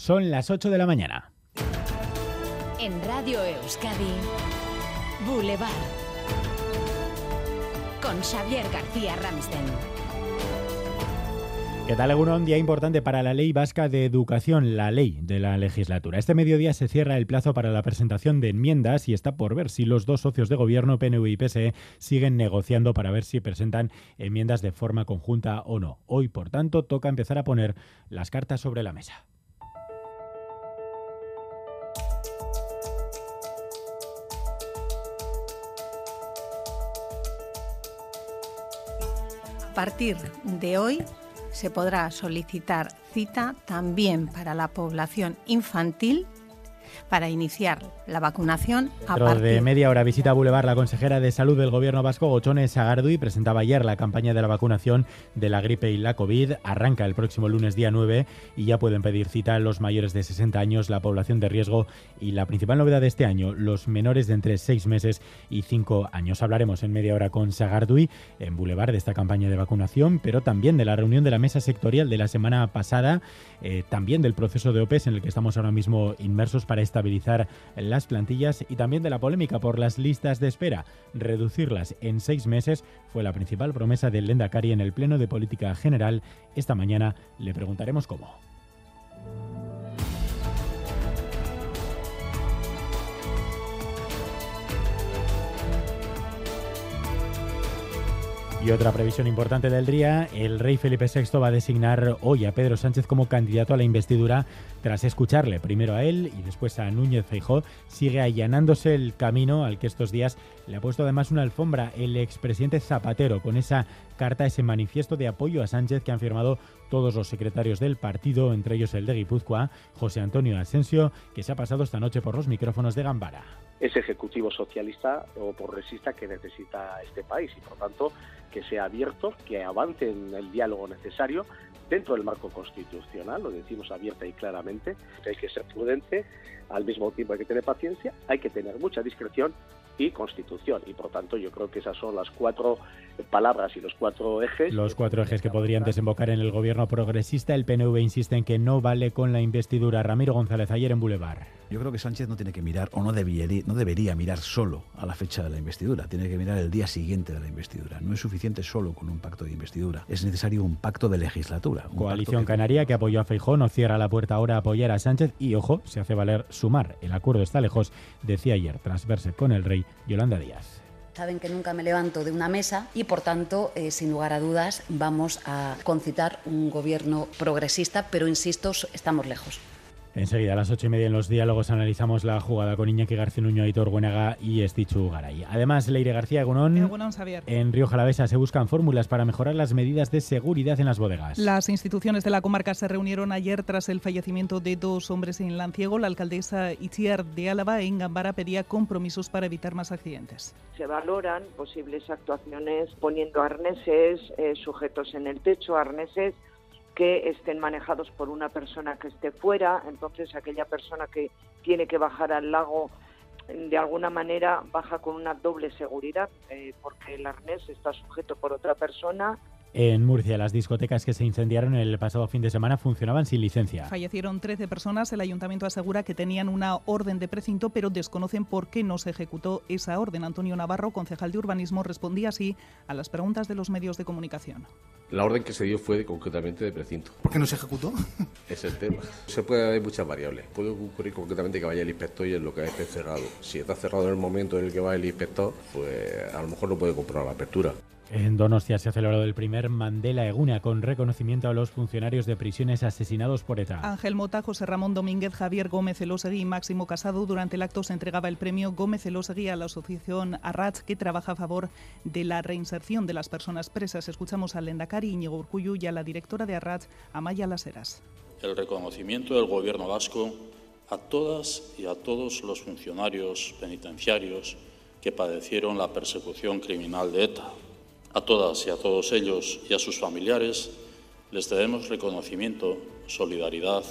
Son las 8 de la mañana. En Radio Euskadi, Boulevard. Con Xavier García Ramsten. ¿Qué tal, Un Día importante para la Ley Vasca de Educación, la ley de la legislatura. Este mediodía se cierra el plazo para la presentación de enmiendas y está por ver si los dos socios de gobierno, PNV y PSE, siguen negociando para ver si presentan enmiendas de forma conjunta o no. Hoy, por tanto, toca empezar a poner las cartas sobre la mesa. A partir de hoy se podrá solicitar cita también para la población infantil para iniciar la vacunación a partir de media hora visita a Boulevard la consejera de Salud del Gobierno vasco, Gochone Sagardui, presentaba ayer la campaña de la vacunación de la gripe y la COVID. Arranca el próximo lunes día 9 y ya pueden pedir cita los mayores de 60 años, la población de riesgo y la principal novedad de este año, los menores de entre 6 meses y 5 años. Hablaremos en media hora con Sagardui en Boulevard de esta campaña de vacunación, pero también de la reunión de la mesa sectorial de la semana pasada, eh, también del proceso de OPES en el que estamos ahora mismo inmersos para esta estabilizar las plantillas y también de la polémica por las listas de espera. Reducirlas en seis meses fue la principal promesa del Lendakari en el Pleno de Política General. Esta mañana le preguntaremos cómo. Y otra previsión importante del día, el rey Felipe VI va a designar hoy a Pedro Sánchez como candidato a la investidura tras escucharle primero a él y después a Núñez Feijó. Sigue allanándose el camino al que estos días le ha puesto además una alfombra el expresidente Zapatero con esa carta, ese manifiesto de apoyo a Sánchez que han firmado todos los secretarios del partido, entre ellos el de Guipúzcoa, José Antonio Asensio, que se ha pasado esta noche por los micrófonos de Gambara. Ese ejecutivo socialista o progresista que necesita este país y por tanto que sea abierto, que avance en el diálogo necesario dentro del marco constitucional, lo decimos abierta y claramente, hay que ser prudente, al mismo tiempo hay que tener paciencia, hay que tener mucha discreción y constitución. Y por tanto yo creo que esas son las cuatro palabras y los cuatro ejes. Los cuatro ejes que podrían desembocar en el gobierno progresista. El PNV insiste en que no vale con la investidura. Ramiro González ayer en Boulevard. Yo creo que Sánchez no tiene que mirar o no debería, no debería mirar solo a la fecha de la investidura, tiene que mirar el día siguiente de la investidura. No es suficiente solo con un pacto de investidura, es necesario un pacto de legislatura. Coalición Canaria que apoyó a Feijón no cierra la puerta ahora a apoyar a Sánchez y, ojo, se hace valer sumar. El acuerdo está lejos, decía ayer, tras verse con el rey Yolanda Díaz. Saben que nunca me levanto de una mesa y, por tanto, eh, sin lugar a dudas, vamos a concitar un gobierno progresista, pero, insisto, estamos lejos. Enseguida, a las ocho y media en los diálogos, analizamos la jugada con Iñaki García Nuño, Aitor Buenaga y Estichu Garay. Además, Leire García Gunón, en Río Jalavesa se buscan fórmulas para mejorar las medidas de seguridad en las bodegas. Las instituciones de la comarca se reunieron ayer tras el fallecimiento de dos hombres en Lanciego. La alcaldesa Itziar de Álava en Gambara pedía compromisos para evitar más accidentes. Se valoran posibles actuaciones poniendo arneses, eh, sujetos en el techo, arneses que estén manejados por una persona que esté fuera, entonces aquella persona que tiene que bajar al lago de alguna manera baja con una doble seguridad, eh, porque el arnés está sujeto por otra persona en Murcia, las discotecas que se incendiaron el pasado fin de semana funcionaban sin licencia. Fallecieron 13 personas. El ayuntamiento asegura que tenían una orden de precinto, pero desconocen por qué no se ejecutó esa orden. Antonio Navarro, concejal de urbanismo, respondía así a las preguntas de los medios de comunicación. La orden que se dio fue concretamente de precinto. ¿Por qué no se ejecutó? Es el tema. Se puede haber muchas variables. Puede ocurrir concretamente que vaya el inspector y en lo que esté cerrado. Si está cerrado en el momento en el que va el inspector, pues a lo mejor no puede comprobar la apertura. En Donostia se ha celebrado el primer Mandela Eguna con reconocimiento a los funcionarios de prisiones asesinados por ETA. Ángel Mota, José Ramón Domínguez, Javier Gómez Elosegui y Máximo Casado. Durante el acto se entregaba el premio Gómez Elosegui a la asociación Arrach que trabaja a favor de la reinserción de las personas presas. Escuchamos al Lendakari Íñigo Urcuyu y a la directora de Arrach, Amaya Laseras. El reconocimiento del gobierno vasco a todas y a todos los funcionarios penitenciarios que padecieron la persecución criminal de ETA a todas y a todos ellos y a sus familiares les debemos reconocimiento, solidaridad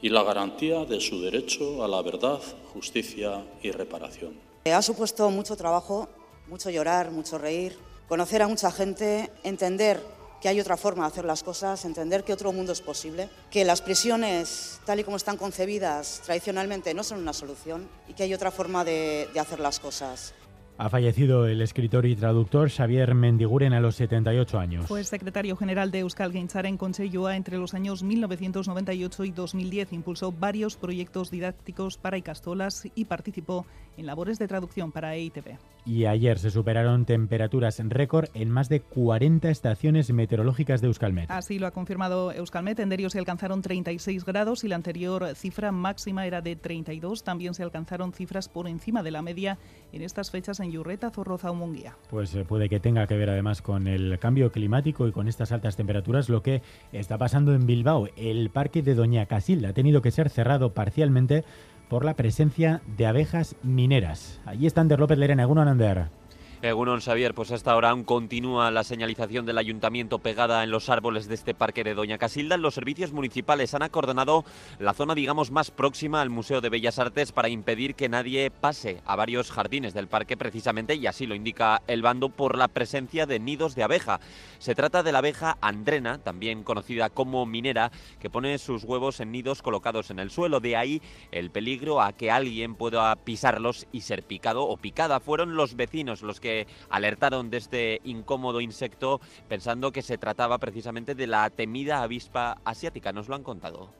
y la garantía de su derecho a la verdad, justicia y reparación. Ha supuesto mucho trabajo, mucho llorar, mucho reír, conocer a mucha gente, entender que hay otra forma de hacer las cosas, entender que otro mundo es posible, que las prisiones, tal y como están concebidas tradicionalmente, no son una solución y que hay otra forma de, de hacer las cosas. Ha fallecido el escritor y traductor Xavier Mendiguren a los 78 años. Fue secretario general de Euskal en Conselloa entre los años 1998 y 2010. Impulsó varios proyectos didácticos para Icastolas y participó en labores de traducción para EITB. Y ayer se superaron temperaturas récord en más de 40 estaciones meteorológicas de Euskalmet. Así lo ha confirmado Euskalmet. En Derio se alcanzaron 36 grados y la anterior cifra máxima era de 32. También se alcanzaron cifras por encima de la media en estas fechas en Yurreta, Zorroza o. Pues eh, puede que tenga que ver además con el cambio climático y con estas altas temperaturas lo que está pasando en Bilbao. El parque de Doña Casilda ha tenido que ser cerrado parcialmente por la presencia de abejas mineras. Allí está Ander López Lerena, Ander. Egunon Xavier, pues hasta ahora aún continúa la señalización del ayuntamiento pegada en los árboles de este parque de Doña Casilda. Los servicios municipales han acordonado la zona, digamos, más próxima al Museo de Bellas Artes para impedir que nadie pase a varios jardines del parque precisamente, y así lo indica el bando, por la presencia de nidos de abeja. Se trata de la abeja andrena, también conocida como minera, que pone sus huevos en nidos colocados en el suelo. De ahí el peligro a que alguien pueda pisarlos y ser picado o picada. Fueron los vecinos los que alertaron de este incómodo insecto pensando que se trataba precisamente de la temida avispa asiática. Nos lo han contado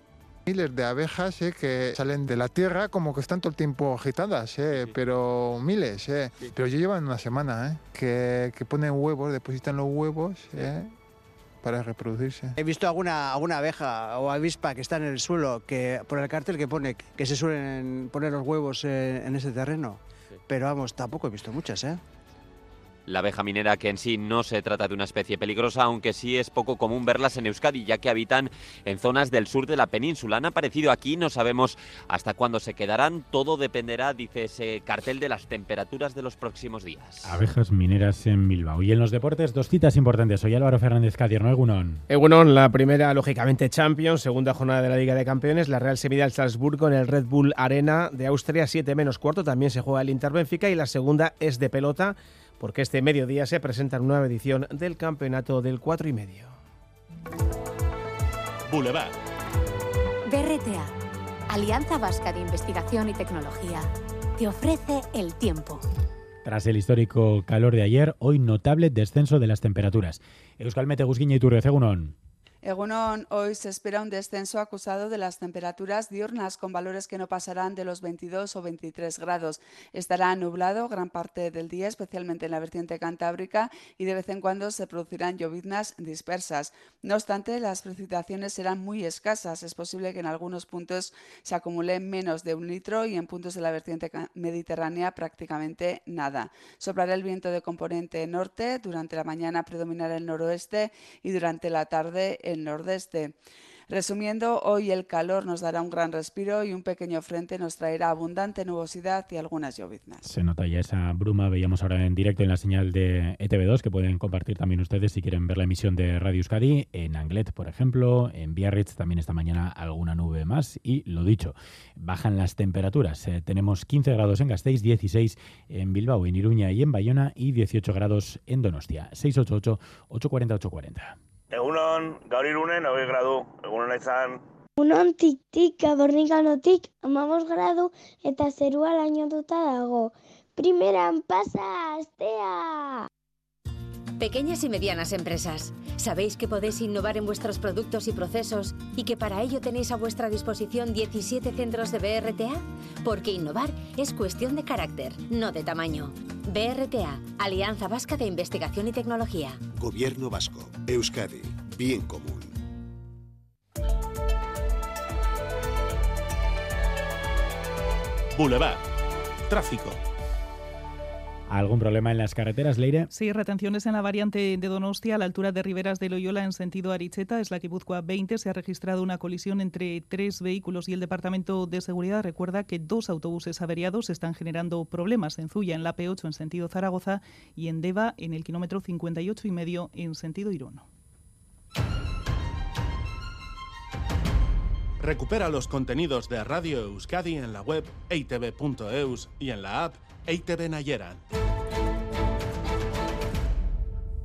miles de abejas eh, que salen de la tierra como que están todo el tiempo agitadas, eh, pero miles. Eh. Pero yo llevo una semana que, que, ponen huevos, depositan los huevos para reproducirse. He visto alguna, alguna abeja o avispa que está en el suelo que por el cartel que pone que se suelen poner los huevos en ese terreno. Pero vamos, tampoco he visto muchas, ¿eh? La abeja minera que en sí no se trata de una especie peligrosa, aunque sí es poco común verlas en Euskadi, ya que habitan en zonas del sur de la península. Han aparecido aquí, no sabemos hasta cuándo se quedarán. Todo dependerá, dice ese cartel, de las temperaturas de los próximos días. Abejas mineras en Bilbao. Y en los deportes, dos citas importantes. Soy Álvaro Fernández Cadierno, Egunon. Egunon, la primera, lógicamente, Champions, segunda jornada de la Liga de Campeones. La Real se mide al Salzburgo en el Red Bull Arena de Austria, 7 menos cuarto. También se juega el Inter Benfica y la segunda es de pelota porque este mediodía se presenta una nueva edición del campeonato del 4 y medio. Boulevard. BRTA, Alianza Vasca de Investigación y Tecnología, te ofrece el tiempo. Tras el histórico calor de ayer, hoy notable descenso de las temperaturas. Euskalmete Gusguiña y Turrio Egunon, hoy se espera un descenso acusado de las temperaturas diurnas con valores que no pasarán de los 22 o 23 grados. Estará nublado gran parte del día, especialmente en la vertiente cantábrica, y de vez en cuando se producirán lloviznas dispersas. No obstante, las precipitaciones serán muy escasas. Es posible que en algunos puntos se acumule menos de un litro y en puntos de la vertiente mediterránea prácticamente nada. Soplará el viento de componente norte, durante la mañana predominará el noroeste y durante la tarde el nordeste. Resumiendo, hoy el calor nos dará un gran respiro y un pequeño frente nos traerá abundante nubosidad y algunas lloviznas. Se nota ya esa bruma, veíamos ahora en directo en la señal de ETV2, que pueden compartir también ustedes si quieren ver la emisión de Radio Euskadi, en Anglet, por ejemplo, en Biarritz también esta mañana alguna nube más y lo dicho, bajan las temperaturas. Eh, tenemos 15 grados en Gasteiz, 16 en Bilbao, en Iruña y en Bayona y 18 grados en Donostia. 688 840 840. Egunon, gaur irunen, hogei gradu, egunon izan. Egunon tik-tik, gabornikanotik, amamos gradu eta zerua lainotuta dago. Primeran pasa, astea! Pequeñas y medianas empresas, ¿sabéis que podéis innovar en vuestros productos y procesos y que para ello tenéis a vuestra disposición 17 centros de BRTA? Porque innovar es cuestión de carácter, no de tamaño. BRTA, Alianza Vasca de Investigación y Tecnología. Gobierno Vasco, Euskadi, bien común. Boulevard. Tráfico. ¿Algún problema en las carreteras, Leire? Sí, retenciones en la variante de Donostia a la altura de Riberas de Loyola en sentido Aricheta, es la Guipúzcoa 20. Se ha registrado una colisión entre tres vehículos y el Departamento de Seguridad recuerda que dos autobuses averiados están generando problemas en Zuya en la P8 en sentido Zaragoza y en Deva en el kilómetro 58 y medio en sentido Irún. Recupera los contenidos de Radio Euskadi en la web eitv.eus y en la app EITV Nayeran.